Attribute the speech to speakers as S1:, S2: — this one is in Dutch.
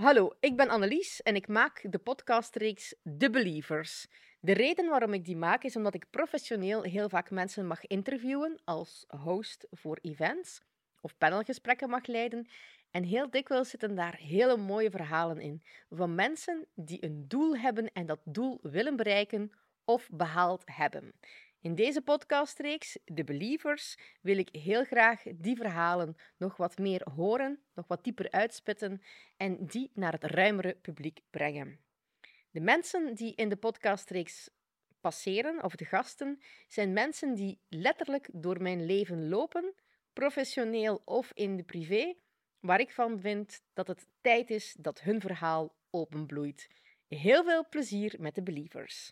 S1: Hallo, ik ben Annelies en ik maak de podcastreeks The Believers. De reden waarom ik die maak is omdat ik professioneel heel vaak mensen mag interviewen als host voor events of panelgesprekken mag leiden. En heel dikwijls zitten daar hele mooie verhalen in van mensen die een doel hebben en dat doel willen bereiken of behaald hebben. In deze podcastreeks, The Believers, wil ik heel graag die verhalen nog wat meer horen, nog wat dieper uitspitten en die naar het ruimere publiek brengen. De mensen die in de podcastreeks passeren, of de gasten, zijn mensen die letterlijk door mijn leven lopen, professioneel of in de privé, waar ik van vind dat het tijd is dat hun verhaal openbloeit. Heel veel plezier met de Believers.